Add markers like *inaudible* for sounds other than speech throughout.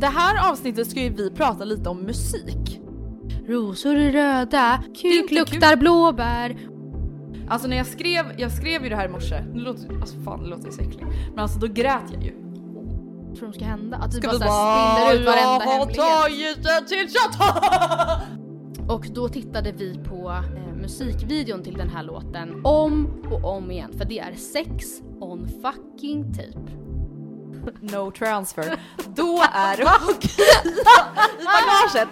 Det här avsnittet ska ju vi prata lite om musik. Rosor är röda, kuk luktar blåbär. Alltså när jag skrev, jag skrev ju det här i morse, nu låter, alltså fan det låter så äckligt. Men alltså då grät jag ju. Vad tror du ska hända? Att bara, vi så här spiller ut varenda jag har hemlighet. tagit det till chatta! Och då tittade vi på eh, musikvideon till den här låten om och om igen. För det är sex on fucking tape. *laughs* No transfer. Då är det okej *laughs* *laughs* i bagaget.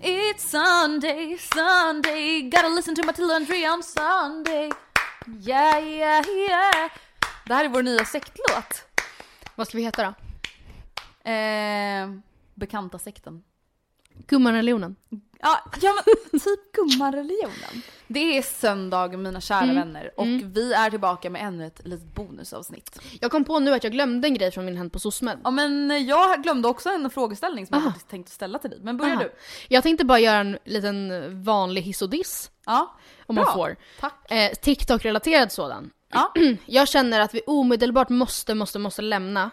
It's Sunday, Sunday, gotta listen to Matilda André on Sunday. Yeah, yeah, yeah. Det här är vår nya sektlåt. Vad ska vi heta då? Eh, bekanta sekten. Gumman-religionen. Ja, ja men typ gummareligionen. Det är söndag mina kära Mm. vänner och vi är tillbaka med ännu ett litet bonusavsnitt. Jag kom på nu att jag glömde en grej från min hand på SOSMED. Ja men jag glömde också en frågeställning som jag Aha. faktiskt tänkte ställa till dig. Men börja Aha. du. Jag tänkte bara göra en liten vanlig hiss och diss. Ja, Om Bra. man får. tack. Eh, TikTok-relaterad sådan. Ja. *clears throat* Jag känner att vi omedelbart måste, måste, måste lämna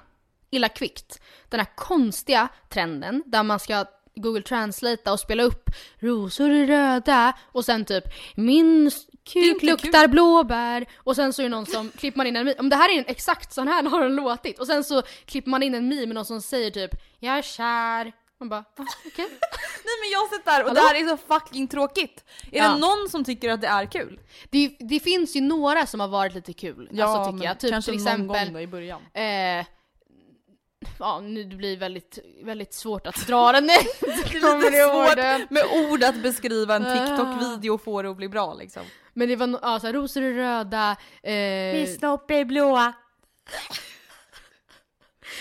illa kvickt den här konstiga trenden där man ska Google Translate och spela upp rosor är röda och sen typ min kuk luktar blåbär och sen så är det någon som klipper man in en meme, om det här är en exakt sån här *laughs* har den låtit och sen så klipper man in en meme med någon som säger typ jag är kär. Man bara ah, okej. *laughs* Nej men jag har sett där och Vadå? det här är så fucking tråkigt. Är Ja. det någon som tycker att det är kul? det, det finns ju några som har varit lite kul, alltså tycker jag. Typ kanske till någon exempel gång då i början. Eh, ja, nu det blir väldigt, väldigt svårt att dra den. *laughs* det är lite svårt med ord att beskriva en Ah. TikTok-video och få det att bli bra liksom. Men det var no- ja, så här, rosor är röda. Eh, snopp är blåa. *laughs*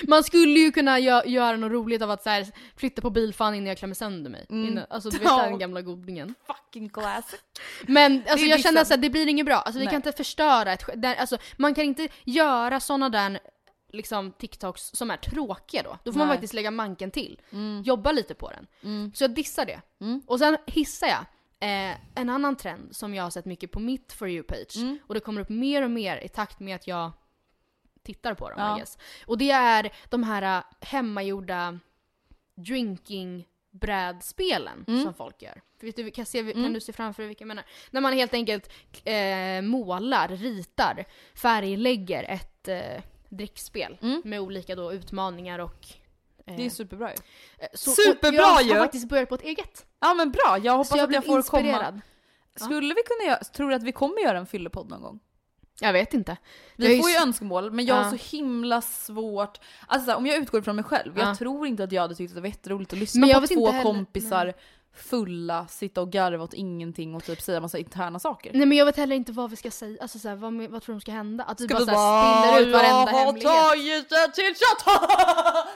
man skulle ju kunna gö- göra något roligt av att så här, flytta på bilfan innan jag klämmer sönder mig. Mm. Innan, alltså du vet Ja. den gamla godingen. Fucking classic. Men alltså, jag känner att det blir inget bra. Alltså, vi Nej. kan inte förstöra ett där, alltså, Man kan inte göra såna där liksom TikToks som är tråkiga då. Då får man Nej. faktiskt lägga manken till. Mm. Jobba lite på den. Mm. Så jag dissar det. Mm. Och sen hissar jag eh, en annan trend som jag har sett mycket på mitt For You-page. Mm. Och det kommer upp mer och mer i takt med att jag tittar på dem Ja. I guess. Och det är de här eh, hemmagjorda drinking brädspelen Mm. som folk gör. För vet du, kan, se, kan Mm. du se framför dig vilka jag menar? När man helt enkelt eh, målar, ritar, färglägger ett eh, drickspel Mm. med olika då utmaningar och eh, Det är superbra ju. eh, så, superbra jag ju! har faktiskt börjat på ett eget. Ja men bra, jag hoppas så jag att jag får komma. inspirerad. Skulle vi kunna göra, tror du att vi kommer göra en fyllepodd någon gång? Jag vet inte. Vi Jag får ju önskemål men jag har Ja. så himla svårt, alltså så här, om jag utgår från mig själv, Ja. jag tror inte att jag hade tyckt att det var jätteroligt att lyssna Men jag på två kompisar nej. Fulla, sitta och garva åt ingenting och typ säga massa interna saker. Nej men jag vet heller inte vad vi ska säga, alltså såhär, vad, vad tror du ska hända? Att du Ska bara, såhär, spiller ut varenda jag har hemlighet. tagit det till chatta!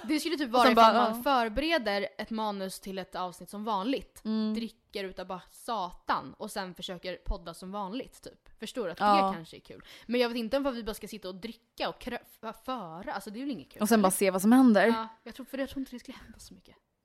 Det skulle typ vara ifall bara, man ja. förbereder ett manus till ett avsnitt som vanligt. Mm. Dricker utav bara satan och sen försöker podda som vanligt typ. Förstår? Att Ja. det kanske är kul. Men jag vet inte om vi bara ska sitta och dricka och föra, alltså det är väl inget kul. Och sen bara se vad som händer. Ja, jag tror, för jag tror inte det skulle hända så mycket.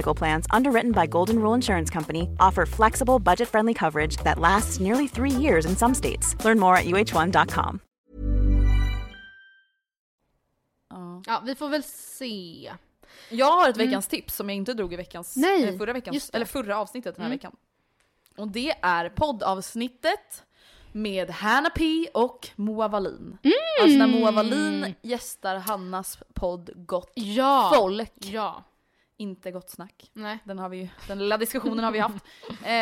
Medical Plans, underwritten by Golden Rule Insurance Company, offer flexible, budget friendly coverage that lasts nearly three years in some states. Learn more at uh1.com. Ja. Vi får väl se. Jag har ett veckans tips som jag inte drog i veckans, Nej, eh, förra, veckans eller förra avsnittet den här Mm. veckan. Och det är poddavsnittet med Hanna P och Moa Wallin. Alltså när Moa Wallin gästar Hannas podd Gott Ja. Folk. Ja. Inte Gott Snack. Nej. Den, har vi, ju- den lilla diskussionen har vi haft. *laughs* Eh,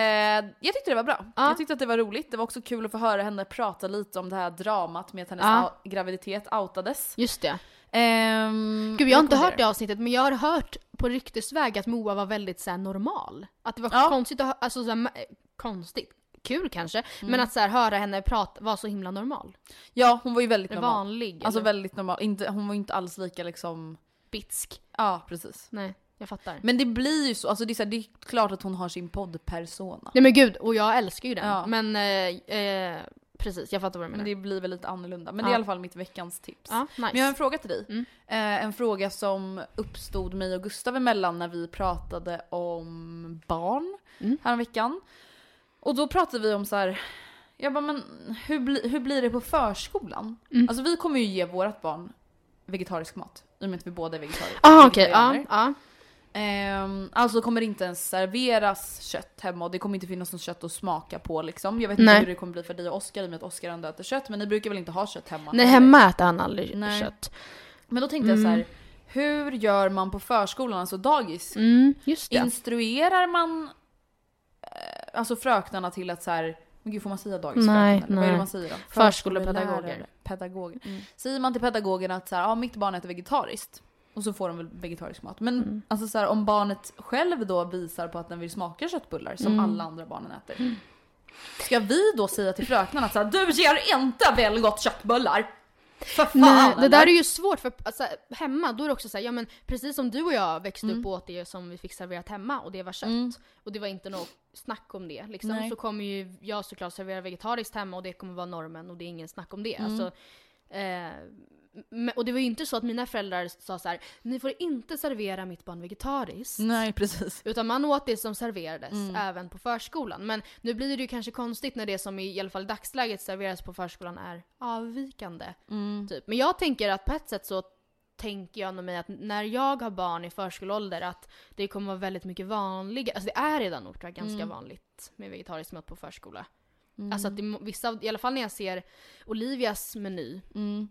jag tyckte det var bra. Ja. Jag tyckte att det var roligt. Det var också kul att få höra henne prata lite om det här dramat med att hennes Ja. graviditet outades. Just det. Ehm, Gud, jag har inte hört det avsnittet men jag har hört på ryktesväg att Moa var väldigt så här, normal. Att det var Ja. konstigt att alltså så här, konstigt, kul kanske, Mm. men att så här, höra henne prata var så himla normal. Ja, hon var ju väldigt normal. vanlig. Alltså eller väldigt normal. Inte, hon var ju inte alls lika liksom... bitsk. Ja, precis. Nej, jag fattar. Men det blir ju så, alltså det är, så här, det är klart att hon har sin poddpersona. Nej men gud, och jag älskar ju den. Ja. Men eh, eh, precis, jag fattar vad du menar. Men det blir väl lite annorlunda. Men det är i alla fall mitt veckans tips. Ja, nice. Men jag har en fråga till dig. Mm. Eh, en fråga som uppstod mig och Gustav emellan när vi pratade om barn Mm. häromveckan. Och då pratade vi om så här. Jag bara, men hur, bli, hur blir det på förskolan? Mm. Alltså vi kommer ju ge vårt barn vegetarisk mat. I och med att vi båda är vegetarier. Ah okej, ja. ja. Ehm, alltså kommer det inte ens serveras kött hemma och det kommer inte finnas något kött att smaka på liksom. Jag vet inte Nej. hur det kommer bli för dig och Oskar i och med att Oskar ändå äter kött men ni brukar väl inte ha kött hemma? Nej hemma äter han aldrig Nej. kött. Men då tänkte jag så Mm. här. hur gör man på förskolan, alltså dagis? Mm. Instruerar man eh, alltså fröknarna till att så här, men gud får man säga dagisfröken? Nej, eller? Vad är det nej. man säger då? Förskolepedagoger. Pedagoger. Mm. Säger man till pedagogerna att så här, ja, mitt barn äter vegetariskt och så får de väl vegetarisk mat. Men Mm. alltså så här, om barnet själv då visar på att den vill smaka köttbullar som Mm. alla andra barnen äter. Ska vi då säga till fröknarna att så här, du ger inte väl gott köttbullar? För fan Nej, det där är ju svårt för alltså, hemma då är det också såhär, ja men precis som du och jag växte Mm. upp åt det som vi fick serverat hemma och det var kött. Mm. Och det var inte något snack om det. Liksom. Nej. Så kommer ju jag såklart servera vegetariskt hemma och det kommer vara normen och det är ingen snack om det. Mm. Alltså, eh, och det var ju inte så att mina föräldrar sa så här: ni får inte servera mitt barn vegetariskt. Nej precis. Utan man åt det som serverades Mm. även på förskolan. Men nu blir det ju kanske konstigt när det som i, i alla fall i dagsläget serveras på förskolan är avvikande. Mm. Typ. Men jag tänker att på ett sätt så tänker jag nog mig att när jag har barn i förskoleålder att det kommer vara väldigt mycket vanligare, alltså det är redan nog tror jag, ganska Mm. vanligt med vegetariskt mat på förskola. Alltså att det, vissa, i alla fall när jag ser Olivias meny. Mm.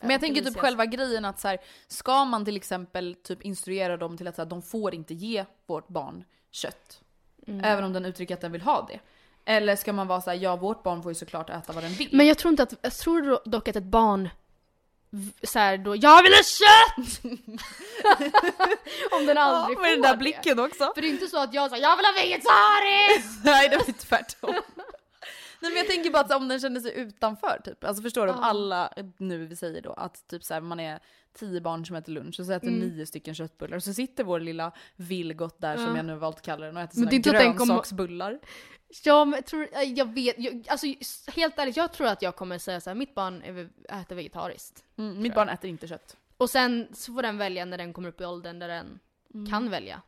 Men jag tänker typ själva grejen att så här, ska man till exempel typ instruera dem till att så här, de får inte ge vårt barn kött. Mm. Även om den uttrycker att den vill ha det. Eller ska man vara så här, ja vårt barn får ju såklart äta vad den vill. Men jag tror inte att, jag tror do- dock att ett barn så här då, jag vill ha kött! *laughs* Om den aldrig får med den där det. blicken också. För det är inte så att jag säger jag vill ha vegetariskt! *laughs* Nej det var tvärtom. Nej men jag tänker bara att om den känner sig utanför typ. Alltså förstår du om alla, nu vi säger då att typ så här, man är tio barn som äter lunch och så äter Mm. nio stycken köttbullar och så sitter vår lilla Vilgot där som Ja. jag nu valt att kalla den och äter sina grönsaksbullar. Ja men jag tror, jag vet, jag, alltså helt ärligt jag tror att jag kommer säga så här: mitt barn äter vegetariskt. Mm, mitt barn äter inte kött. Och sen så får den välja när den kommer upp i åldern där den kan välja.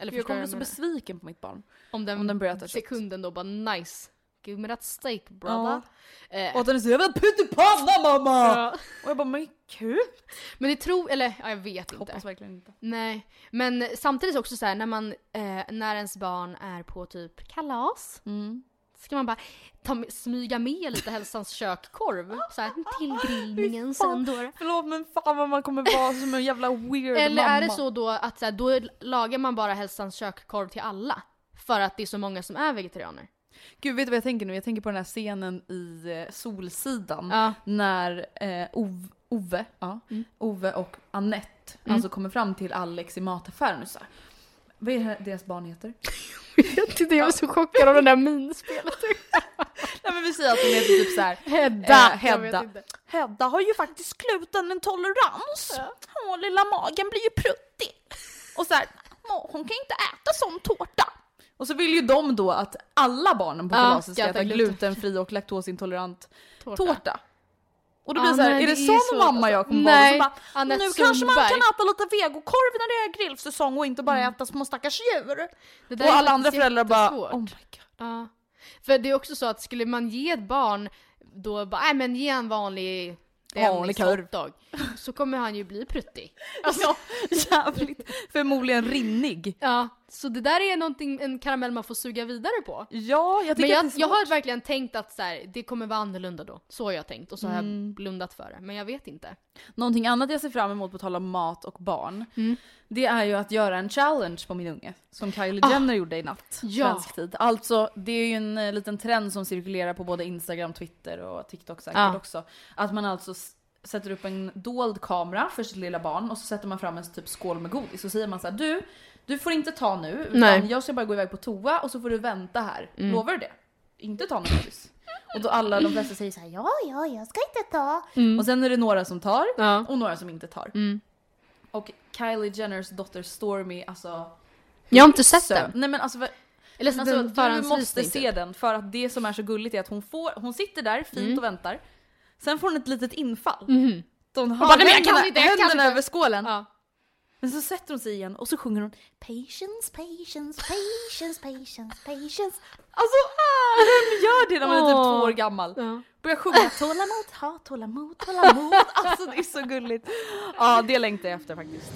Eller jag kommer bli så besviken på mitt barn. om den, om den börjar äta kött. sekunden då bara nice. Give me that steak brother. Eh, Och att den säger jag vill ha pyttipanna mamma! ja. Och jag bara men kul! Men det tror, eller ja, jag vet inte. Hoppas verkligen inte. Nej, men samtidigt också så här när man, eh, när ens barn är på typ kalas. Mm. ska man bara ta, smyga med lite Hälsans kök-korv så här, till *laughs* grillningen sen då. Förlåt men fan vad man kommer vara som en jävla weird Eller mamma. är det så då att så här, då lagar man bara Hälsans kök-korv till alla? För att det är så många som är vegetarianer? Gud vet du vad jag tänker nu? Jag tänker på den här scenen i eh, Solsidan. Ja. När eh, Ove, Ove, ja, Mm. Ove och Annette alltså kommer fram till Alex i mataffären och så här. Vad är det deras barn heter? *laughs* vet inte, jag är så chockad av det där minspelet. *laughs* Nej men vi säger att hon heter typ så här. Hedda! Eh, Jag Hedda. Hedda har ju faktiskt glutenintolerans. Åh, lilla magen blir ju pruttig. Och så här, "Åh, hon kan inte äta sån tårta. Och så vill ju de då att alla barnen på Ja, kalaset ska äta äta gluten- glutenfri och laktosintolerant Tårta. tårta. Och då Ja, blir det så här, nej, är det, det sån svårt, mamma jag kommer vara? Nej, Så bara, nu kanske man kan äta lite vegokorv när det är grillsäsong och inte bara äta små stackars djur. Det Och alla andra föräldrar bara, oh my god. Ja. För det är också så att skulle man ge ett barn då bara, nej men ge en vanlig Vanlig korv. Så kommer han ju bli pruttig. *laughs* Alltså, jävligt, förmodligen rinnig. Ja, så det där är någonting, en karamell man får suga vidare på. Ja, jag tycker Men jag, att det är jag har verkligen tänkt att så här, det kommer vara annorlunda då. Så har jag tänkt och så har Mm. jag blundat för det. Men jag vet inte. Någonting annat jag ser fram emot på tal om mat och barn. Mm. Det är ju att göra en challenge på min unge. Som Kylie Ah. Jenner gjorde i natt. Ja. Svensk tid. Alltså det är ju en eh, liten trend som cirkulerar på både Instagram, Twitter och TikTok säkert Ja. också. Att man alltså sätter upp en dold kamera för sitt lilla barn och så sätter man fram en typ skål med godis. Och så säger man så här: du, du får inte ta nu. Utan Nej. Mm. jag ska bara gå iväg på toa och så får du vänta här. Lovar du det? Inte ta något godis. Och då alla de flesta säger så här: ja, ja, jag ska inte ta. Och sen är det några som tar Ja. och några som inte tar. Mm. Och Kylie Jenners dotter Stormy, alltså... Jag har inte sett så- den. Nej men alltså, men Eller så alltså den du måste typ. se den för att det som är så gulligt är att hon, får, hon sitter där fint Mm. och väntar. Sen får hon ett litet infall. Mhm. Hon har bara, "Nej, men jag kan händerna, inte, jag kan händerna inte." över skålen. Ja. Men så sätter hon sig igen och så sjunger hon Patience, patience, patience, patience, patience. Alltså vem gör det när man är typ två år gammal? Ja. Börjar sjunga tålamod, ha tålamod, tålamod. Alltså det är så gulligt. Ja det längtar jag efter faktiskt.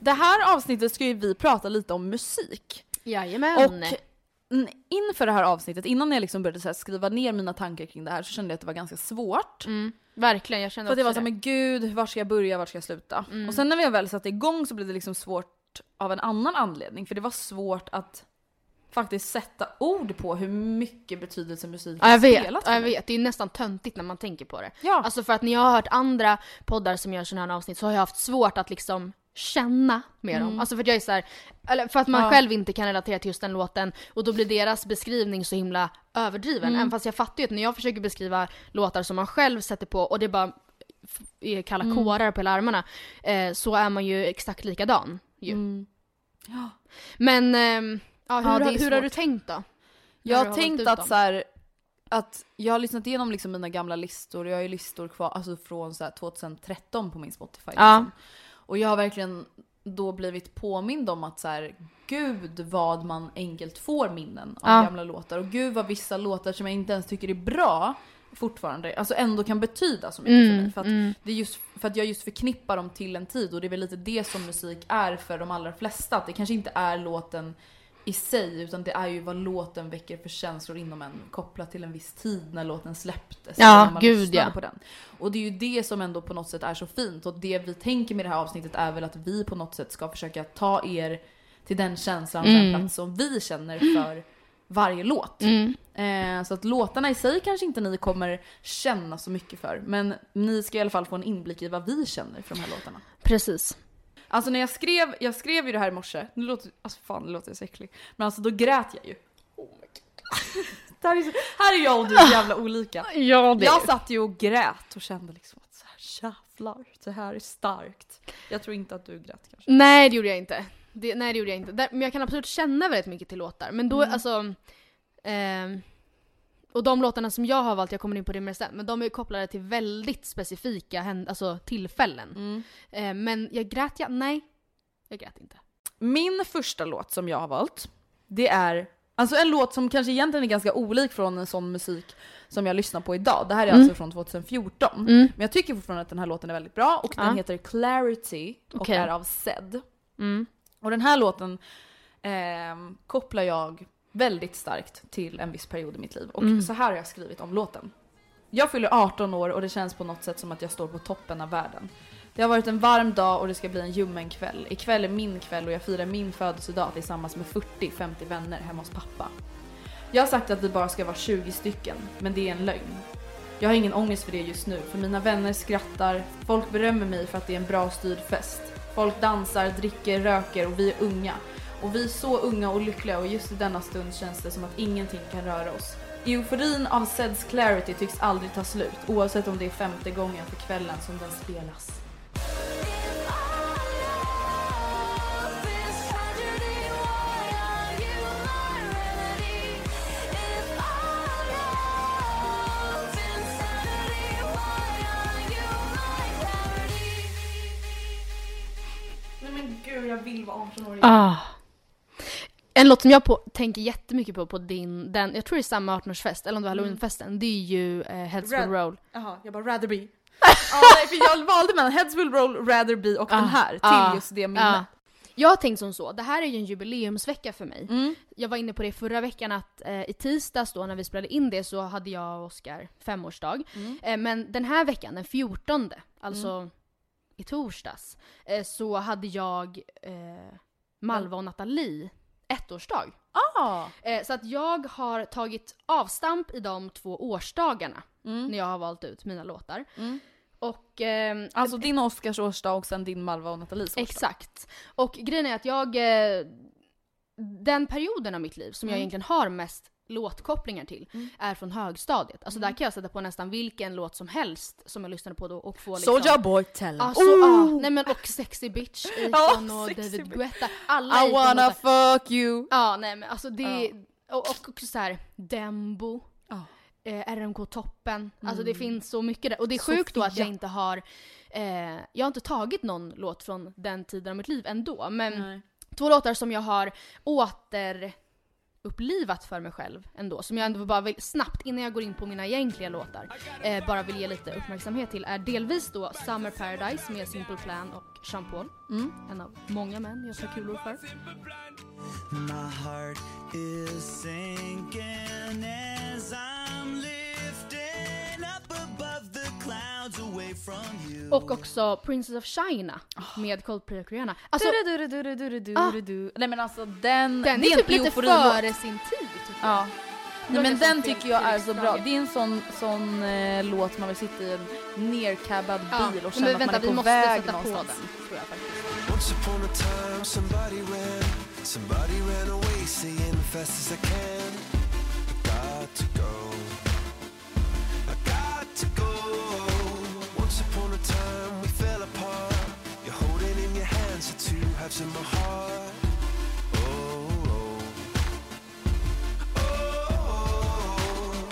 Det här avsnittet ska ju vi prata lite om musik. Jajamän. Och inför det här avsnittet, innan jag liksom började här skriva ner mina tankar kring det här så kände jag att det var ganska svårt. Mm, verkligen, jag känner För att jag var såhär, men gud, var ska jag börja, var ska jag sluta? Och sen när vi väl satte igång så blev det liksom svårt av en annan anledning. För det var svårt att faktiskt sätta ord på hur mycket betydelse musik Ja, jag vet, spelat ja, för jag mig. vet. Det är nästan töntigt när man tänker på det. Ja. Alltså för att när jag har hört andra poddar som gör sådana här avsnitt så har jag haft svårt att liksom känna med dem. Alltså för att jag är så här, eller för att man Mm. Ja. själv inte kan relatera till just den låten och då blir deras beskrivning så himla överdriven. Mm. Även fast jag fattar ju att när jag försöker beskriva låtar som man själv sätter på och det bara är kalla Mm. kårar på hela armarna så är man ju exakt likadan ju. Mm. Ja. Men ehm, ja, hur, Ja, har- hur har du tänkt då? Jag har valt tänkt att dem? så här, att jag har lyssnat igenom liksom mina gamla listor, jag har ju listor kvar alltså från så här 2013 på min Spotify. Ja. Och jag har verkligen då blivit påmind om att så här, gud vad man enkelt får minnen av Ja. gamla låtar. Och gud vad vissa låtar som jag inte ens tycker är bra fortfarande, alltså ändå kan betyda så mycket för Mm, mig. För att, det är just, för att jag just förknippar dem till en tid och det är väl lite det som musik är för de allra flesta. Att det kanske inte är låten i sig utan det är ju vad låten väcker för känslor inom en kopplat till en viss tid när låten släpptes. Ja, när man gud, ja. på den. Och det är ju det som ändå på något sätt är så fint och det vi tänker med det här avsnittet är väl att vi på något sätt ska försöka ta er till den känslan och den plats som vi känner för varje låt. Mm. Eh, så att låtarna i sig kanske inte ni kommer känna så mycket för men ni ska i alla fall få en inblick i vad vi känner för de här låtarna. Precis. Alltså när jag skrev, jag skrev ju det här i morse, nu låter, alltså fan det låter så äckligt. Men alltså då grät jag ju. Oh my God. *laughs* det här, är så, här är jag och du så jävla olika. Ja, Jag satt ju och grät och kände liksom att så här jävlar, det här är starkt. Jag tror inte att du grät kanske. Nej det gjorde jag inte. Det, nej det gjorde jag inte. Där, men jag kan absolut känna väldigt mycket till låtar. Men då alltså... ehm, och de låtarna som jag har valt, jag kommer in på det mer sen, men de är kopplade till väldigt specifika alltså, tillfällen. Eh, men jag grät jag? Nej. Jag grät inte. Min första låt som jag har valt, det är alltså en låt som kanske egentligen är ganska olik från en sån musik som jag lyssnar på idag. Det här är Mm. alltså från 2014. Mm. Men jag tycker fortfarande att den här låten är väldigt bra och den Ja. heter Clarity och Okej. är av Zed. Mm. Och den här låten ehm, kopplar jag väldigt starkt till en viss period i mitt liv. Och så här har jag skrivit om låten. Jag fyller 18 år och det känns på något sätt som att jag står på toppen av världen. Det har varit en varm dag och det ska bli en ljummen kväll. Ikväll är min kväll och jag firar min födelsedag tillsammans med 40-50 vänner hemma hos pappa. Jag har sagt att vi bara ska vara 20 stycken, men det är en lögn. Jag har ingen ångest för det just nu, för mina vänner skrattar, folk berömmer mig för att det är en bra styrd fest. Folk dansar, dricker, röker och vi är unga. Och vi är så unga och lyckliga och just i denna stund känns det som att ingenting kan röra oss. Euforin av Seds Clarity tycks aldrig ta slut, oavsett om det är femte gången för kvällen som den spelas. Nej men gud, jag vill vara 18 år igen. Ah. En låt som jag på, tänker jättemycket på på din, den, jag tror det är samma 18-årsfest, eller om det var halloweenfesten, det är ju eh, Heads Will Roll. Jaha, jag bara rather be. *laughs* ja, nej, för jag valde mellan Heads will roll, rather be och den här till Ah, just det ah. minnet. Jag har tänkt som så, det här är ju en jubileumsvecka för mig. Mm. Jag var inne på det förra veckan att eh, i tisdags då när vi spelade in det så hade jag och Oskar femårsdag. Mm. Eh, men den här veckan, den 14, alltså i torsdags, eh, så hade jag eh, Malva och Nathalie ettårsdag. Ah. Eh, så att jag har tagit avstamp i de två årsdagarna Mm. när jag har valt ut mina låtar. Mm. Och ehm, Alltså din Oscars årsdag och sen din Malva och Nathalies årsdag. Exakt. Och grejen är att jag, eh, den perioden av mitt liv som jag Mm. egentligen har mest låtkopplingar till är från högstadiet. Alltså Mm. där kan jag sätta på nästan vilken låt som helst som jag lyssnade på då och få liksom... Soulja Boy tell 'em. Alltså, ja, nej men och Sexy Bitch, *laughs* Ja, Akon och David. Guetta. Alla I wanna Akon-låtar. fuck you. Ja nej men alltså det, Ja. och, och också så här Dembo. Ja. Eh, RMK Toppen. Alltså Mm. det finns så mycket där. Och det är sjukt då att jag inte har, eh, jag har inte tagit någon låt från den tiden av mitt liv ändå. Men Nej. två låtar som jag har återupplivat för mig själv ändå. Som jag ändå bara vill, snabbt innan jag går in på mina egentliga låtar, eh, bara vill ge lite uppmärksamhet till är delvis då Summer Paradise med Simple Plan och Sean Paul. Mm. En av många män jag tar kulor för. My heart is sinking as I'm Och också Princess of China med Coldplay och Rihanna. Alltså du, du, du, du, du, du, Ah. du, du. Nej men alltså den, den är typ lite före sin tid tycker jag. Ja. Nej, men den Felix tycker jag är så bra. Det är en sån, sån eh, låt man vill sitta i en nercabbad Ja, bil och men känna att man vänta, är vi på måste väg sätta på någonstans. den tror jag faktiskt. Once upon a time, somebody ran, somebody ran away, saying fast as I can. I got to go. My heart. Oh, oh. Oh,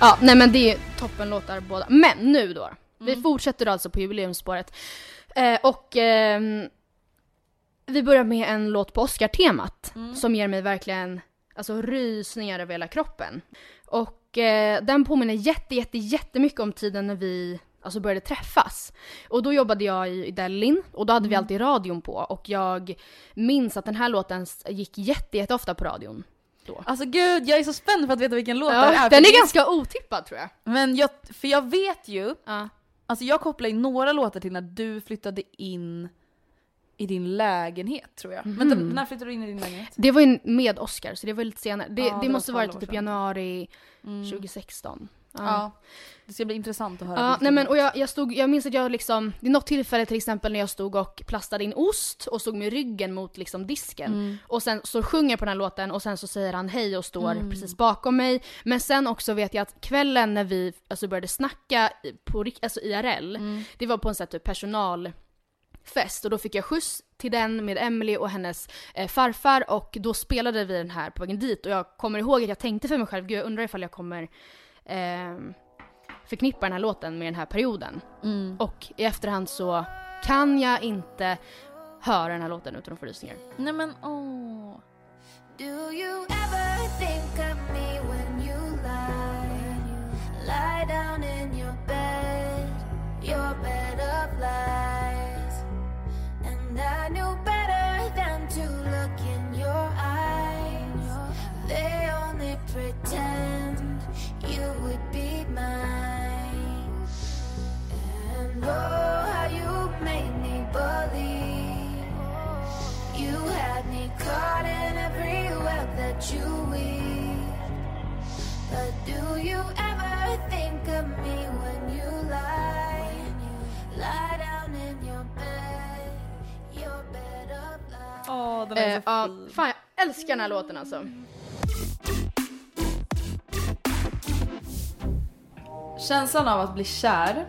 Ja, nej men det är toppenlåtar båda. Men nu då. Vi Mm. fortsätter alltså på jubileumsspåret. Eh, och ehm, vi börjar med en låt på Oscar-temat Mm. som ger mig verkligen alltså, rysningar över hela kroppen. Och eh, den påminner jätte, jätte, jättemycket om tiden när vi alltså, började träffas. Och då jobbade jag i, Delin och då hade Mm. vi alltid radion på och jag minns att den här låten gick jätte, jätte ofta på radion. Då. Alltså gud, jag är så spänd för att veta vilken låt det är. Ja, den är ganska otippad tror jag. Men jag, för jag vet ju, Ja. alltså jag kopplar in några låtar till när du flyttade in i din lägenhet tror jag. Vänta, när flyttade du in i din lägenhet? Det var ju med Oscar, så det var lite senare. Det, Ja, det, det måste varit 12 år typ januari 2016. Ja. Det ska bli intressant att höra. Ja, nej men och jag, jag, stod, jag minns att jag liksom, det är något tillfälle till exempel när jag stod och plastade in ost och stod med ryggen mot liksom disken. Mm. Och sen så sjunger jag på den här låten och sen så säger han hej och står Mm. precis bakom mig. Men sen också vet jag att kvällen när vi alltså började snacka på alltså IRL, Mm. det var på en sån här typ personalfest och då fick jag skjuts till den med Emily och hennes eh, farfar och då spelade vi den här på vägen dit och jag kommer ihåg att jag tänkte för mig själv, gud jag undrar ifall jag kommer ehm, förknippa den här låten med den här perioden. Mm. Och i efterhand så kan jag inte höra den här låten utan att få rysningar. Nej men åh. Do you ever think of me when you lie? Lie down in Åh, den är Eh, så ja, fin. fan jag älskar den här låten alltså. Känslan av att bli kär,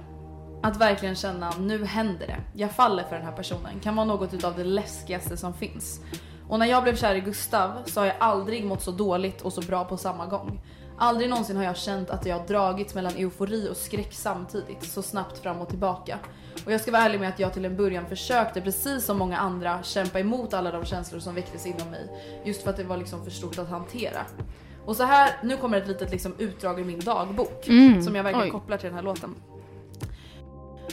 att verkligen känna nu händer det, jag faller för den här personen, kan vara något utav det läskigaste som finns. Och när jag blev kär i Gustav så har jag aldrig mått så dåligt och så bra på samma gång. Aldrig någonsin har jag känt att jag dragits mellan eufori och skräck samtidigt, så snabbt fram och tillbaka. Och jag ska vara ärlig med att jag till en början försökte, precis som många andra, kämpa emot alla de känslor som väcktes inom mig. Just för att det var liksom för stort att hantera. Och så här, nu kommer ett litet liksom utdrag ur min dagbok som jag verkligen Oj. kopplar till den här låten.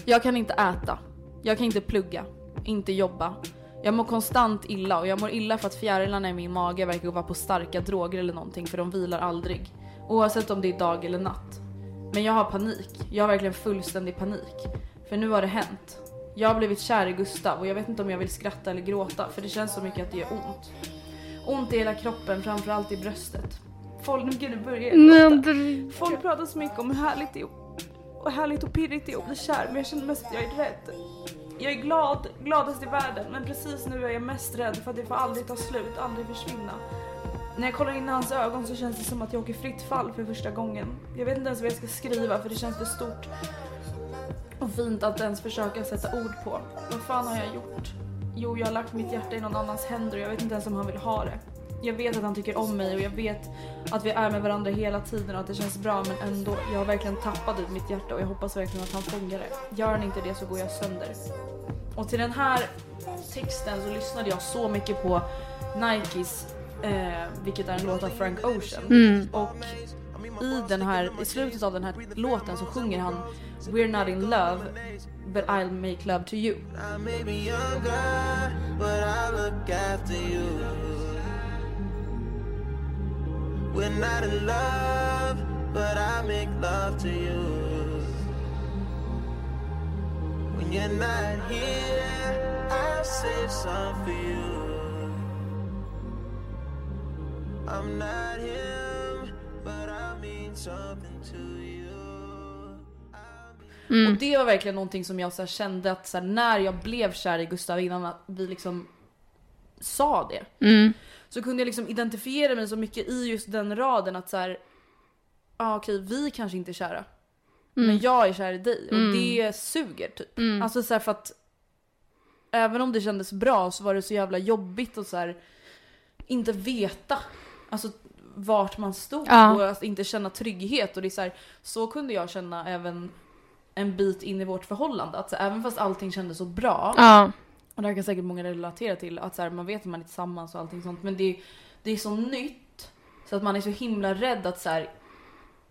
Jag kan inte äta. Jag kan inte plugga. Inte jobba. Jag mår konstant illa och jag mår illa för att fjärilarna i min mage verkar vara på starka droger eller någonting för de vilar aldrig. Oavsett om det är dag eller natt. Men jag har panik. Jag har verkligen fullständig panik. För nu har det hänt. Jag har blivit kär i Gustav och jag vet inte om jag vill skratta eller gråta för det känns så mycket att det gör ont. Ont i hela kroppen, framförallt i bröstet. Folk, nu nu börjar jag gråta. Folk pratar så mycket om hur härligt det är och härligt och pirrigt det är att bli kär men jag känner mest att jag är rädd. Jag är glad, gladast i världen men precis nu är jag mest rädd för att det får aldrig ta slut, aldrig försvinna. När jag kollar in i hans ögon så känns det som att jag åker fritt fall för första gången. Jag vet inte ens vad jag ska skriva för det känns för stort och fint att ens försöka sätta ord på. Vad fan har jag gjort? Jo, jag har lagt mitt hjärta i någon annans händer och jag vet inte ens om han vill ha det. Jag vet att han tycker om mig och jag vet att vi är med varandra hela tiden och att det känns bra men ändå, jag har verkligen tappat ut mitt hjärta och jag hoppas verkligen att han fångar det. Gör han inte det så går jag sönder. Och till den här texten så lyssnade jag så mycket på Nikes, eh, vilket är en låt av Frank Ocean. Och i den här, i slutet av den här låten så sjunger han We're not in love but I'll make love to you. We're not in love, but I make love to you. When you're not here, I save some for you. I'm not him, but I mean something to you. Och det var verkligen någonting som jag så här kände att så här, när jag blev kär i Gustav innan att vi liksom sa det. Mm. Så kunde jag liksom identifiera mig så mycket i just den raden att så här, ah, okej vi kanske inte är kära. Men jag är kär i dig och det suger typ. Alltså så här, för att även om det kändes bra så var det så jävla jobbigt att så här, inte veta alltså, vart man stod Ja. och att inte känna trygghet. Och det är så, här, så kunde jag känna även en bit in i vårt förhållande. Att så, även fast allting kändes så bra Ja. Och det här kan säkert många relatera till, att så här, man vet att man är tillsammans och allting sånt men det, det är så nytt så att man är så himla rädd att så här,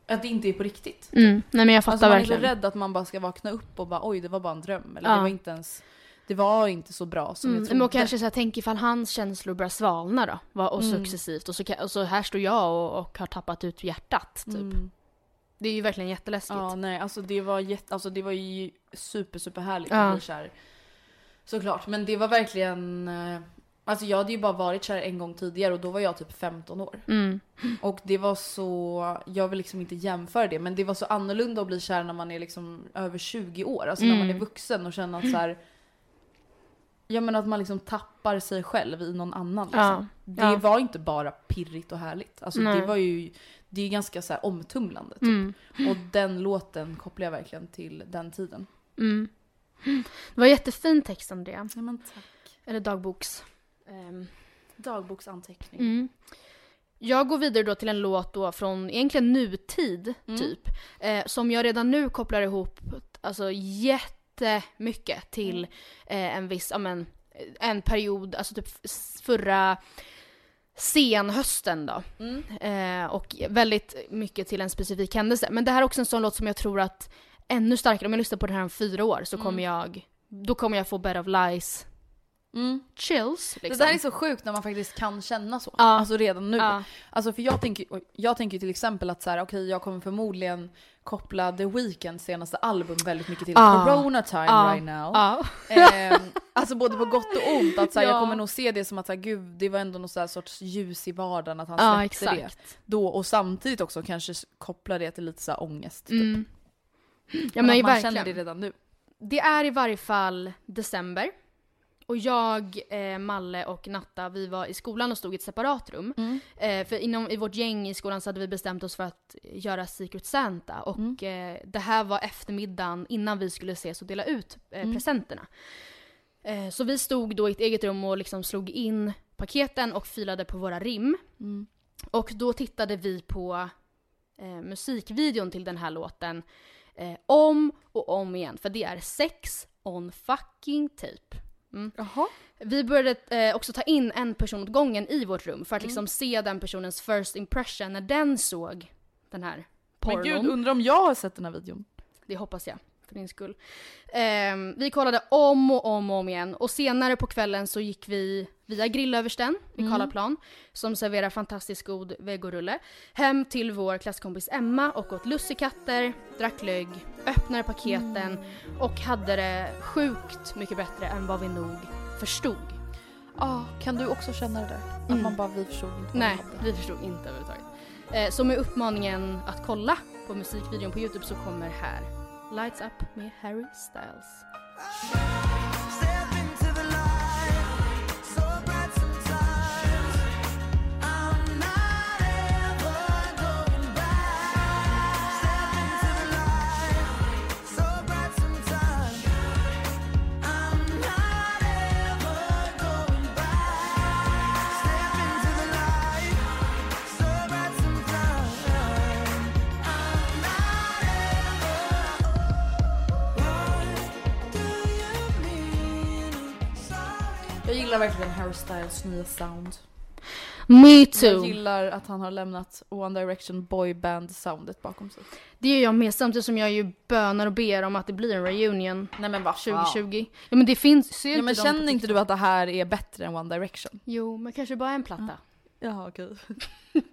att det inte är på riktigt. Mm. Nej men jag fattar Alltså man är verkligen. så rädd att man bara ska vakna upp och bara oj det var bara en dröm eller Ja. det var inte ens det var inte så bra som Mm, jag trodde. och kanske så här, tänk ifall hans känslor börjar svalna då. Och Mm. successivt. Och så, och så här står jag och, och har tappat ut hjärtat typ. Mm. Det är ju verkligen jätteläskigt. Ja nej alltså det var jätte, alltså det var ju super super härligt Ja. att bli kär. Såklart men det var verkligen eh, Alltså jag hade ju bara varit kär en gång tidigare och då var jag typ 15 år. Mm. Och det var så, jag vill liksom inte jämföra det, men det var så annorlunda att bli kär när man är liksom över 20 år. Alltså när man är Mm. vuxen och känner att så här, Ja men att man liksom tappar sig själv i någon annan liksom. Ja. Det Ja. var inte bara pirrigt och härligt. Alltså Nej. det var ju, det är ganska så omtumlande typ. Mm. Och den låten kopplar jag verkligen till den tiden. Mm. Det var en jättefin text Andrea. Ja men tack. Eller dagboks. Ehm, Dagboksanteckning. Mm. Jag går vidare då till en låt då från egentligen nutid Mm. typ. Eh, som jag redan nu kopplar ihop alltså jättemycket till eh, en viss, ja men en period, alltså typ förra senhösten då. Mm. Eh, och väldigt mycket till en specifik händelse. Men det här är också en sån låt som jag tror att ännu starkare, om jag lyssnar på den här om fyra år så Mm. kommer jag, då kommer jag få Bed of Lies Mm. chills. Liksom. Det där är så sjukt när man faktiskt kan känna så. Ja. Alltså redan nu. Ja. Alltså för jag tänker, jag tänker till exempel att så här, okej jag kommer förmodligen koppla The Weeknds senaste album väldigt mycket till Ja. Corona time Ja. right now. Ehm, alltså både på gott och ont. Att så här, *laughs* Ja. Jag kommer nog se det som att så här, gud, det var ändå någon så här sorts ljus i vardagen att han släppte det. exakt. Då, och samtidigt också kanske koppla det till lite så här ångest. Typ. Mm. Ja, men man verkligen. känner det redan nu. Det är i varje fall december. Och jag, eh, Malle och Natta, vi var i skolan och stod i ett separat rum. Mm. Eh, för inom, i vårt gäng i skolan så hade vi bestämt oss för att göra Secret Santa. Och Mm. eh, det här var eftermiddagen innan vi skulle ses och dela ut eh, Mm. presenterna. Eh, så vi stod då i ett eget rum och liksom slog in paketen och filade på våra rim. Mm. Och då tittade vi på eh, musikvideon till den här låten eh, om och om igen. För det är sex on fucking tape. Mm. Vi började eh, också ta in en person åt gången i vårt rum Mm. för att liksom se den personens first impression när den såg den här Men pornon. gud, undrar om jag har sett den här videon? Det hoppas jag, för din skull. Ehm, vi kollade om och om och om igen och senare på kvällen så gick vi via Grillöversten vid Mm. Karlaplan som serverar fantastiskt god vegorulle hem till vår klasskompis Emma och åt lussekatter, drack glögg, öppnade paketen Mm. och hade det sjukt mycket bättre än vad vi nog förstod. Ja, kan du också känna det där? Att Mm. man bara, vi förstod inte Nej, vi förstod inte överhuvudtaget. Eh, så med uppmaningen att kolla på musikvideon på Youtube så kommer här Lights Up med Harry Styles. Gillar verkligen Harry Styles nya sound. Me Jag too! gillar att han har lämnat One Direction boyband-soundet bakom sig. Det gör jag med samtidigt som jag ju bönar och ber om att det blir en reunion Nej men vad 2020. Ja men det finns, ser Ja men känner inte du att det här är bättre än One Direction? Jo, men kanske bara en platta. Jaha okej. *laughs*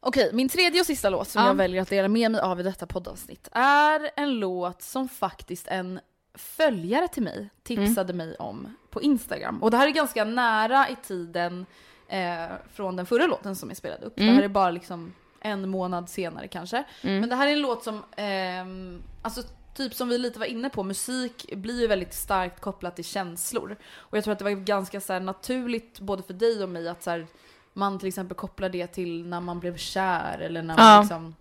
Okej, min tredje och sista låt som Ja. jag väljer att dela med mig av i detta poddavsnitt är en låt som faktiskt en följare till mig tipsade mig om på Instagram. Och det här är ganska nära i tiden eh, från den förra låten som jag spelade upp. Det här är bara liksom en månad senare kanske. Men det här är en låt som, ehm, alltså typ som vi lite var inne på, musik blir ju väldigt starkt kopplat till känslor. Och jag tror att det var ganska så naturligt både för dig och mig att så här, man till exempel kopplar det till när man blev kär eller när man Ja. liksom,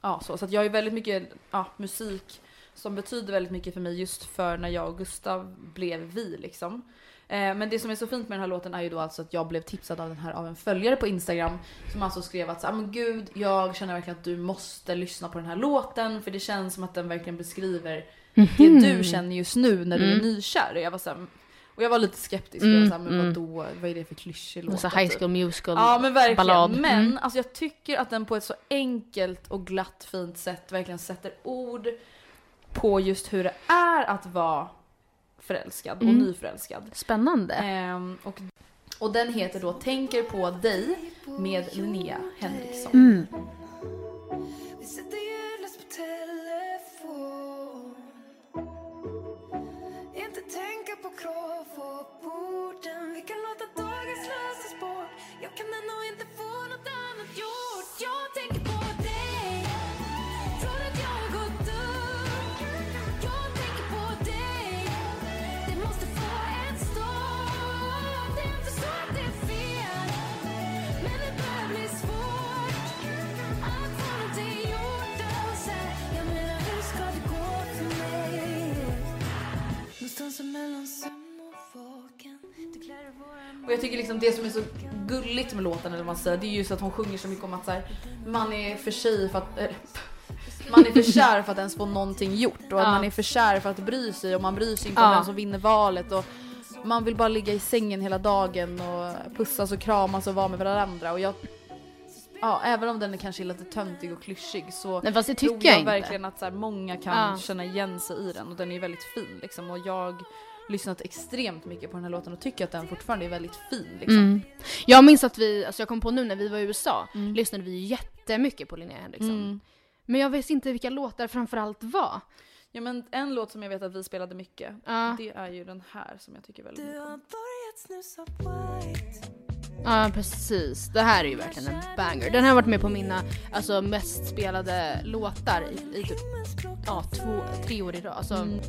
ja så. Så att jag är väldigt mycket, ja musik som betyder väldigt mycket för mig just för när jag och Gustav blev vi liksom. Eh, Men det som är så fint med den här låten är ju då alltså att jag blev tipsad av den här av en följare på Instagram som alltså skrev att så, ah, men gud, jag känner verkligen att du måste lyssna på den här låten för det känns som att den verkligen beskriver det du känner just nu när du är nykär. Och jag var så här, och jag var lite skeptisk. Jag var så här, men vadå, vad är det för klyschig låt? Så high school musical Ja men verkligen. ballad. Men Mm. alltså, jag tycker att den på ett så enkelt och glatt fint sätt verkligen sätter ord på just hur det är att vara förälskad och Mm. nyförälskad. Spännande. Ehm, och, och den heter då Tänker på dig med Linnea Henriksson. Mm. Och jag tycker liksom det som är så gulligt med låten eller vad man säger, det är just att hon sjunger så mycket om att så här, man är för sig för att eh, man är för kär för att ens få någonting gjort och att Ja. man är för kär för att bry sig och man bryr sig inte Ja. om vem som vinner valet och man vill bara ligga i sängen hela dagen och pussas och kramas och vara med varandra och jag Ja, även om den är kanske lite töntig och klyschig så Nej fast det tror tycker jag, jag inte. verkligen att så här, många kan Ja. känna igen sig i den och den är väldigt fin liksom och jag lyssnat extremt mycket på den här låten och tycker att den fortfarande är väldigt fin liksom. Mm. Jag minns att vi, alltså jag kom på nu när vi var i USA, Mm. lyssnade vi jättemycket på Linnea Henriksson. Mm. Men jag vet inte vilka låtar framförallt var. Ja men en låt som jag vet att vi spelade mycket, Ja. det är ju den här som jag tycker väldigt Du mycket har om. Ja precis, det här är ju verkligen en banger. Den här har varit med på mina alltså, mest spelade låtar i, i typ ja, två, tre år i rad. Alltså, Mm.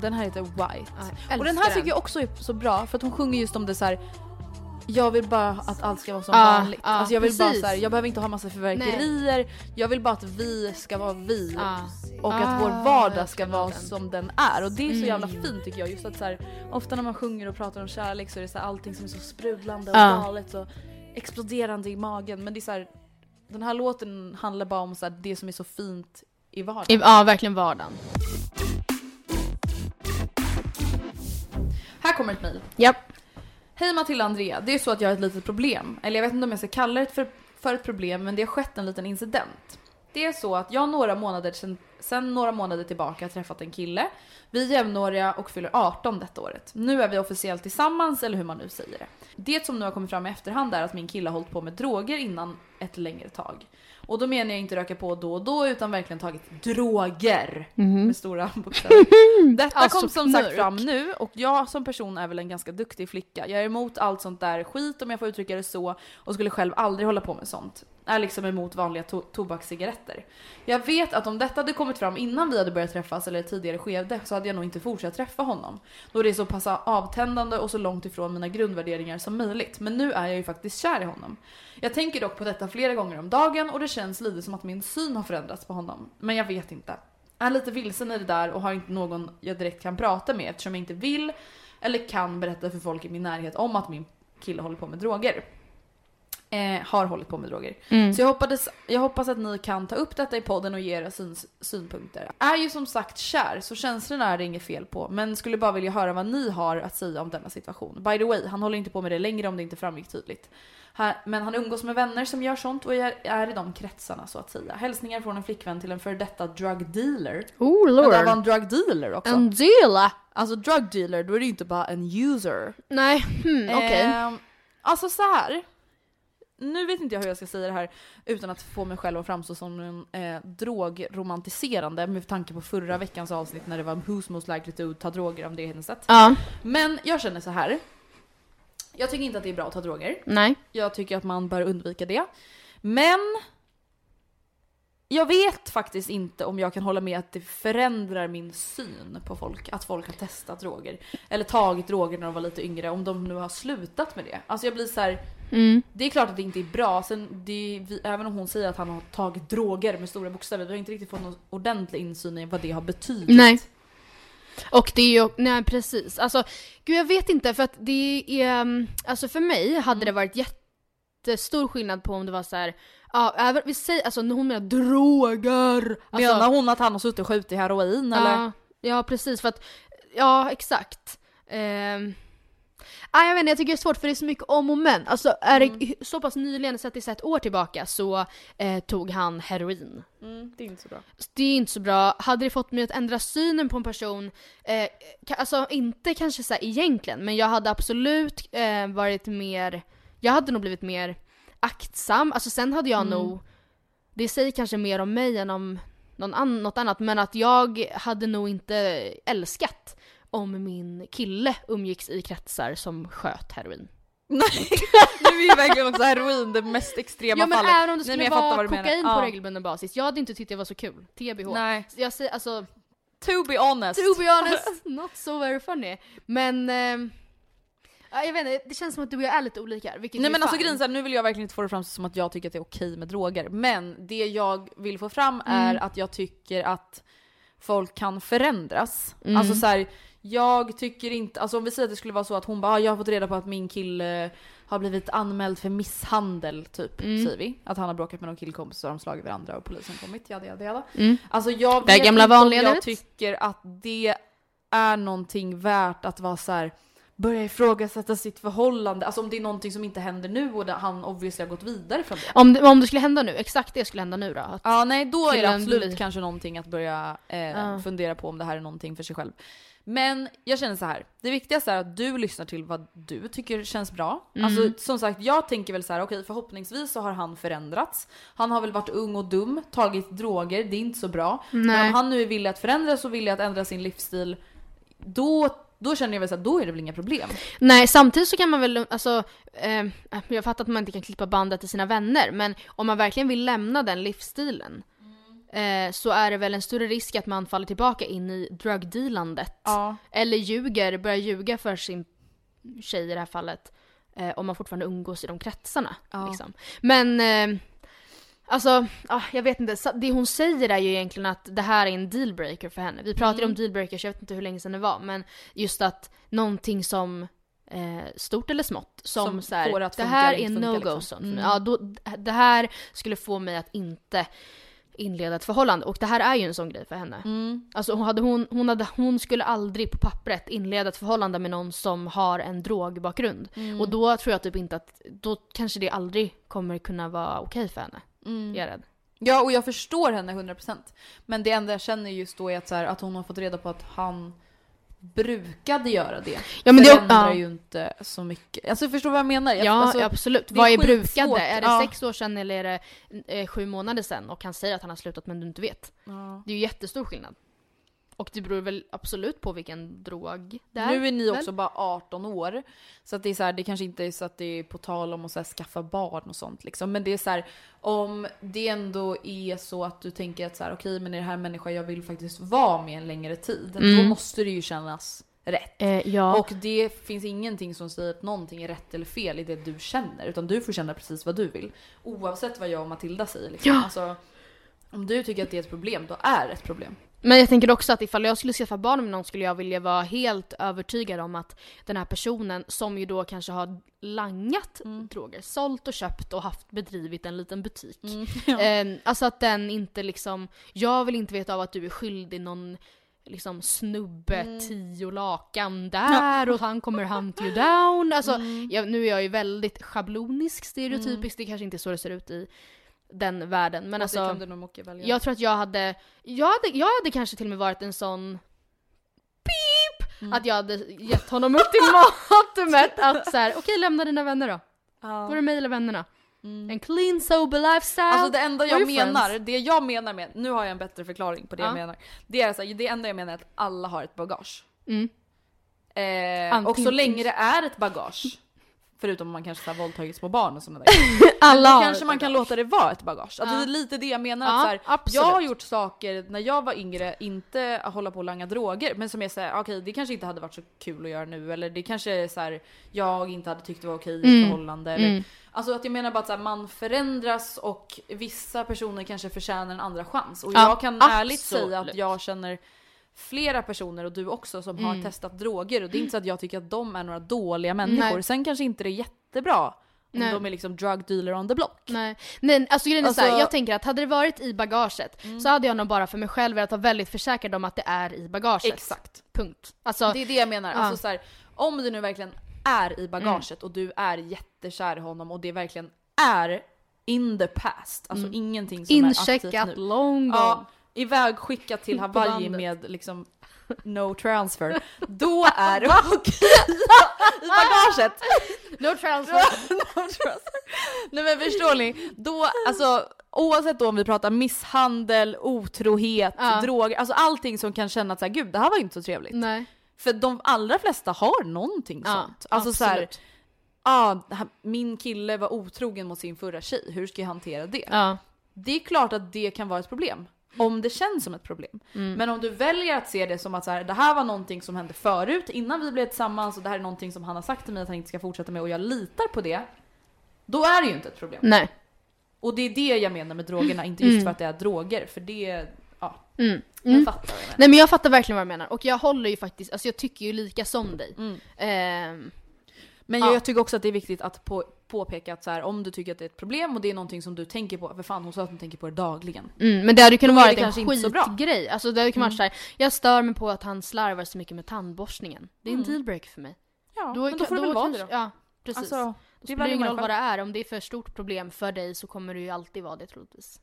Den här heter White. Ja, och den här tycker jag också är så bra för att hon sjunger just om det så här. Jag vill bara att allt ska vara som Ja, vanligt. ja, alltså jag vill bara så här, jag behöver inte ha massa förverkerier. Jag vill bara att vi ska vara vi. Ja. Och Ah, att vår vardag jag ska vara låten. som den är. Och det är så Mm. jävla fint tycker jag. Just att så här, ofta när man sjunger och pratar om kärlek så är det så här, allting som är så sprudlande och galet och exploderande i magen. Men det är så här, den här låten handlar bara om så det som är så fint i vardagen. I, ja, verkligen vardagen. Här kommer ett mejl. Japp. Hej Matilda och Andrea, det är så att jag har ett litet problem. Eller jag vet inte om jag ska kalla det för, för ett problem, men det har skett en liten incident. Det är så att jag några månader sen, sen några månader tillbaka har träffat en kille. Vi är jämnåriga och fyller 18 detta året. Nu är vi officiellt tillsammans, eller hur man nu säger det. Det som nu har kommit fram i efterhand är att min kille har hållit på med droger innan ett längre tag. Och då menar jag inte röka på då och då, utan verkligen tagit droger. Med stora bokstäver. *laughs* Detta Alltså kom som sagt fram nu och jag som person är väl en ganska duktig flicka. Jag är emot allt sånt där skit om jag får uttrycka det så och skulle själv aldrig hålla på med sånt. Är liksom emot vanliga to- tobakscigaretter. Jag vet att om detta hade kommit fram innan vi hade börjat träffas eller tidigare skede så hade jag nog inte fortsatt träffa honom. Då det är så pass avtändande och så långt ifrån mina grundvärderingar som möjligt. Men nu är jag ju faktiskt kär i honom. Jag tänker dock på detta flera gånger om dagen och det känns känns lite som att min syn har förändrats på honom. Men jag vet inte. är lite vilsen i det där och har inte någon jag direkt kan prata med eftersom jag inte vill eller kan berätta för folk i min närhet om att min kille håller på med droger. Eh, har hållit på med droger. Mm. Så jag hoppas, jag hoppas att ni kan ta upp detta i podden och ge era syn, synpunkter. Är ju som sagt kär så känslorna är det inget fel på men skulle bara vilja höra vad ni har att säga om denna situation. By the way, han håller inte på med det längre om det inte framgick tydligt. Men han umgås med vänner som gör sånt och är, i de kretsarna så att säga. Hälsningar från en flickvän till en före detta drug dealer. Oh Men det var lord. en drug dealer också. En deal? Alltså drug dealer, då är det ju inte bara en user. Nej, hmm, okej. Ehm, alltså så här. Nu vet inte jag hur jag ska säga det här utan att få mig själv att framstå som en eh, drogromantiserande med tanke på förra veckans avsnitt när det var Who's most likely to ta droger om det hennes sätt. Ja, Men jag känner så här. Jag tycker inte att det är bra att ta droger. nej. Jag tycker att man bör undvika det. Men jag vet faktiskt inte om jag kan hålla med att det förändrar min syn på folk. Att folk har testat droger. Eller tagit droger när de var lite yngre. Om de nu har slutat med det. Alltså jag blir så här. Mm. Det är klart att det inte är bra. Sen det, vi, även om hon säger att han har tagit droger med stora bokstäver. Vi har inte riktigt fått någon ordentlig insyn i vad det har betydit. Nej. Och det är ju, nej precis. Alltså, gud jag vet inte för att det är, um, alltså för mig hade det varit jättestor skillnad på om det var så här. Ja även, vi säger, alltså hon menar droger. Alltså, Menar hon att han har suttit och skjutit heroin eller? Ja, ja precis för att, ja exakt. Ehm, ah, jag vet inte, jag tycker det är svårt för det är så mycket om och men. Alltså är det så pass nyligen, så att det är ett år tillbaka, så eh, tog han heroin. Mm, det är inte så bra. Det är inte så bra. Hade det fått mig att ändra synen på en person, eh, alltså inte kanske så här egentligen, men jag hade absolut eh, varit mer, jag hade nog blivit mer aktsam. Alltså sen hade jag nog, det säger kanske mer om mig än om någon an- något annat, men att jag hade nog inte älskat om min kille umgicks i kretsar som sköt heroin. Nej, *laughs* nu är ju verkligen också heroin det mest extrema Ja men fallet. även om det Nej, skulle fattar vara kokain Ja. på regelbunden basis, jag hade inte tyckt det var så kul. TBH. Nej. Jag säger alltså, To be honest. To be honest, *laughs* not so very funny. Men... ehm, ja, jag vet inte, det känns som att du och jag är lite olika vilket Nej men alltså grejen nu vill jag verkligen inte få det fram som att jag tycker att det är okej med droger. Men det jag vill få fram är Mm. att jag tycker att folk kan förändras. Mm. Alltså så här, jag tycker inte, alltså om vi säger att det skulle vara så att hon bara "Ah, jag har fått reda på att min kille har blivit anmäld för misshandel typ, Mm. säger vi. Att han har bråkat med någon killkompis och de slagit varandra och polisen kommit, jada jada jada. Mm. Alltså jag vet inte om jag tycker att det är någonting värt att vara så här börja ifrågasätta sitt förhållande. Alltså om det är någonting som inte händer nu och han obviously har gått vidare från det. Om, det, om det skulle hända nu, exakt det skulle hända nu då? Att, Ja, nej då är det absolut blir- kanske någonting att börja eh, Ja. fundera på om det här är någonting för sig själv. Men jag känner så här. det viktigaste är att du lyssnar till vad du tycker känns bra. Mm. Alltså som sagt, jag tänker väl så här: okej förhoppningsvis så har han förändrats. Han har väl varit ung och dum, tagit droger, det är inte så bra. Men Nej. om han nu är villig att förändras och villig att ändra sin livsstil, då, då känner jag väl här, då är det väl inga problem. Nej, samtidigt så kan man väl, alltså, eh, jag fattar att man inte kan klippa bandet till sina vänner, men om man verkligen vill lämna den livsstilen eh, så är det väl en större risk att man faller tillbaka in i drugdealandet. Ja. Eller ljuger, börjar ljuga för sin tjej i det här fallet. Eh, om man fortfarande umgås i de kretsarna. Ja. Liksom. Men eh, alltså, ah, jag vet inte. Det hon säger är ju egentligen att det här är en dealbreaker för henne. Vi pratade Mm. om dealbreakers, jag vet inte hur länge sedan det var. Men just att någonting som eh, stort eller smått som, Som så här, får att det här är no-go liksom. Mm. Ja, då, det här skulle få mig att inte inleda ett förhållande. Och det här är ju en sån grej för henne. Mm. Alltså hon, hade hon, hon, hade, hon skulle aldrig på pappret inleda ett förhållande med någon som har en drogbakgrund. Mm. Och då tror jag typ inte att, då kanske det aldrig kommer kunna vara okej för henne. Mm. Jag är rädd. Ja, och jag förstår henne 100%. Men det enda jag känner just då är att, så här, att hon har fått reda på att han brukade göra det. Ja, men det- förändrar ja. ju inte så mycket. Alltså förstår du vad jag menar? Jag, Ja, alltså, absolut. är Vad är brukade? Är det Ja. sex år sedan eller är det eh, sju månader sedan och han säger att han har slutat men du inte vet? Ja. Det är ju jättestor skillnad. Och det beror väl absolut på vilken drog det är. Nu är ni väl? också bara 18 år. Så att det är så här, det kanske inte är så att det är på tal om att så skaffa barn och sånt liksom. Men det är så här, om det ändå är så att du tänker att så här, okej men är det här människa jag vill faktiskt vara med en längre tid. Då Mm. måste det ju kännas rätt. Eh, ja. Och det finns ingenting som säger att någonting är rätt eller fel i det du känner. Utan du får känna precis vad du vill. Oavsett vad jag och Matilda säger. Liksom. Ja. Alltså, om du tycker att det är ett problem, då är det ett problem. Men jag tänker också att ifall jag skulle skaffa barn med någon skulle jag vilja vara helt övertygad om att den här personen som ju då kanske har langat Mm. droger, sålt och köpt och haft bedrivit en liten butik. Mm. *laughs* Eh, alltså att den inte liksom, jag vill inte veta av att du är skyldig någon liksom snubbe Mm. tio lakan där och han kommer hunt you down. Alltså, Mm. jag, nu är jag ju väldigt schablonisk, stereotypisk, det kanske inte är så det ser ut i den världen. Men alltså, jag tror att jag hade, jag hade, jag hade kanske till och med varit en sån pip! Mm. Att jag hade gett honom ultimatumet *laughs* att såhär, okej lämna dina vänner då. Ja. Då är det mig eller vännerna. En clean sober lifestyle. Alltså det enda jag menar, friends. det jag menar med, nu har jag en bättre förklaring på det Ja. jag menar. Det är så här, det enda jag menar är att alla har ett bagage. Mm. Eh, och så länge det är ett bagage, förutom om man kanske så här våldtagit små barn och sådana där *laughs* Alla Då har kanske man kan låta det vara ett bagage. Alltså Ja. det är lite det jag menar. Ja, att så här, absolut. jag har gjort saker när jag var yngre, inte att hålla på och langa droger, men som jag säger, okej det kanske inte hade varit så kul att göra nu, eller det kanske är så här, jag inte hade tyckt det var okej i ett Mm. förhållande. Eller, Mm. Alltså att jag menar bara att här, man förändras och vissa personer kanske förtjänar en andra chans. Och Ja, jag kan ärligt säga att absolut. jag känner flera personer och du också som har Mm. testat droger och det är inte så att jag tycker att de är några dåliga människor. Nej. Sen kanske inte det är jättebra om Nej. de är liksom drug dealer on the block. Nej, Nej alltså grejen är Alltså- Mm. såhär, jag tänker att hade det varit i bagaget så hade jag nog bara för mig själv velat vara väldigt försäkrad om att det är i bagaget. Exakt. Punkt. Alltså, Det är det jag menar. Ja. Alltså så här, om det nu verkligen är i bagaget och du är jättekär i honom och det verkligen är in the past, alltså ingenting som är aktivt incheckat, nu. long gone. Ja, iväg skickat till Hawaii med liksom no transfer. Då *laughs* är det okej *laughs* i bagaget. *laughs* No transfer. no transfer. Nej men förstår ni? Då, alltså oavsett då om vi pratar misshandel, otrohet, Ja. droger, alltså allting som kan känna att så här, gud det här var inte så trevligt. Nej. För de allra flesta har någonting Ja, sånt. Alltså så här, absolut. ah, min kille var otrogen mot sin förra tjej, hur ska jag hantera det? Ja. Det är klart att det kan vara ett problem. Om det känns som ett problem. Mm. Men om du väljer att se det som att så här, det här var någonting som hände förut, innan vi blev tillsammans och det här är någonting som han har sagt till mig att han inte ska fortsätta med och jag litar på det. Då är det ju inte ett problem. Nej. Och det är det jag menar med drogerna, inte just Mm. för att det är droger, för det, ja. Mm. Jag Mm. fattar vad jag menar. Nej men jag fattar verkligen vad du menar och jag håller ju faktiskt, alltså jag tycker ju lika som dig. Mm. Men Ja. jag, tycker också att det är viktigt att på, påpeka att så här, om du tycker att det är ett problem och det är någonting som du tänker på, för fan hon sa att hon tänker på det dagligen. mm, men det hade kunnat Då vara en skitgrej. Alltså det hade kunnat vara såhär, jag stör mig på att han slarvar så mycket med tandborstningen. Det är en Mm. dealbreaker för mig. Ja, Då, men då får det väl vara det då. Ja, precis. Alltså, då det spelar det ingen roll vad det är, om det är för stort problem för dig så kommer det ju alltid vara det troligtvis.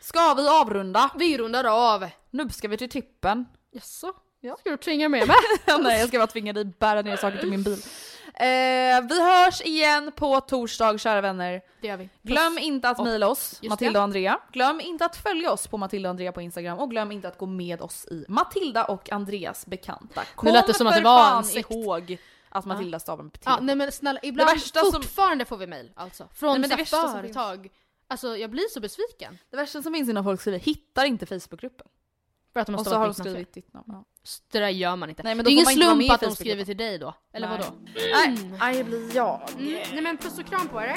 Ska vi avrunda? Vi rundar av! Nu ska vi till tippen. Jaså? Ja. Ska du tvinga med mig? *laughs* Nej jag ska bara tvinga dig bära ner saker till min bil. Eh, vi hörs igen på torsdag kära vänner. det gör vi. Glöm inte att mejla oss, Just Matilda det. och Andrea. Glöm inte att följa oss på Matilda och Andrea på Instagram och glöm inte att gå med oss i Matilda och Andreas bekanta. Kom lät det som att det var en sekt. ihåg att Matilda stavar med Ja, nej men snälla, ibland värsta som- fortfarande får vi mail alltså. Från Nej, det värsta som företag. Alltså jag blir så besviken. Det värsta som finns är när folk skriver “hittar inte Facebookgruppen” För att de har och så har de skrivit ditt namn. Ja. Så Det där gör man inte. Nej, men det är ingen slump att de skriver till dig då. Eller Nej. vadå? Nej, nej, det blir jag. Mm. Nej men puss och kram på er.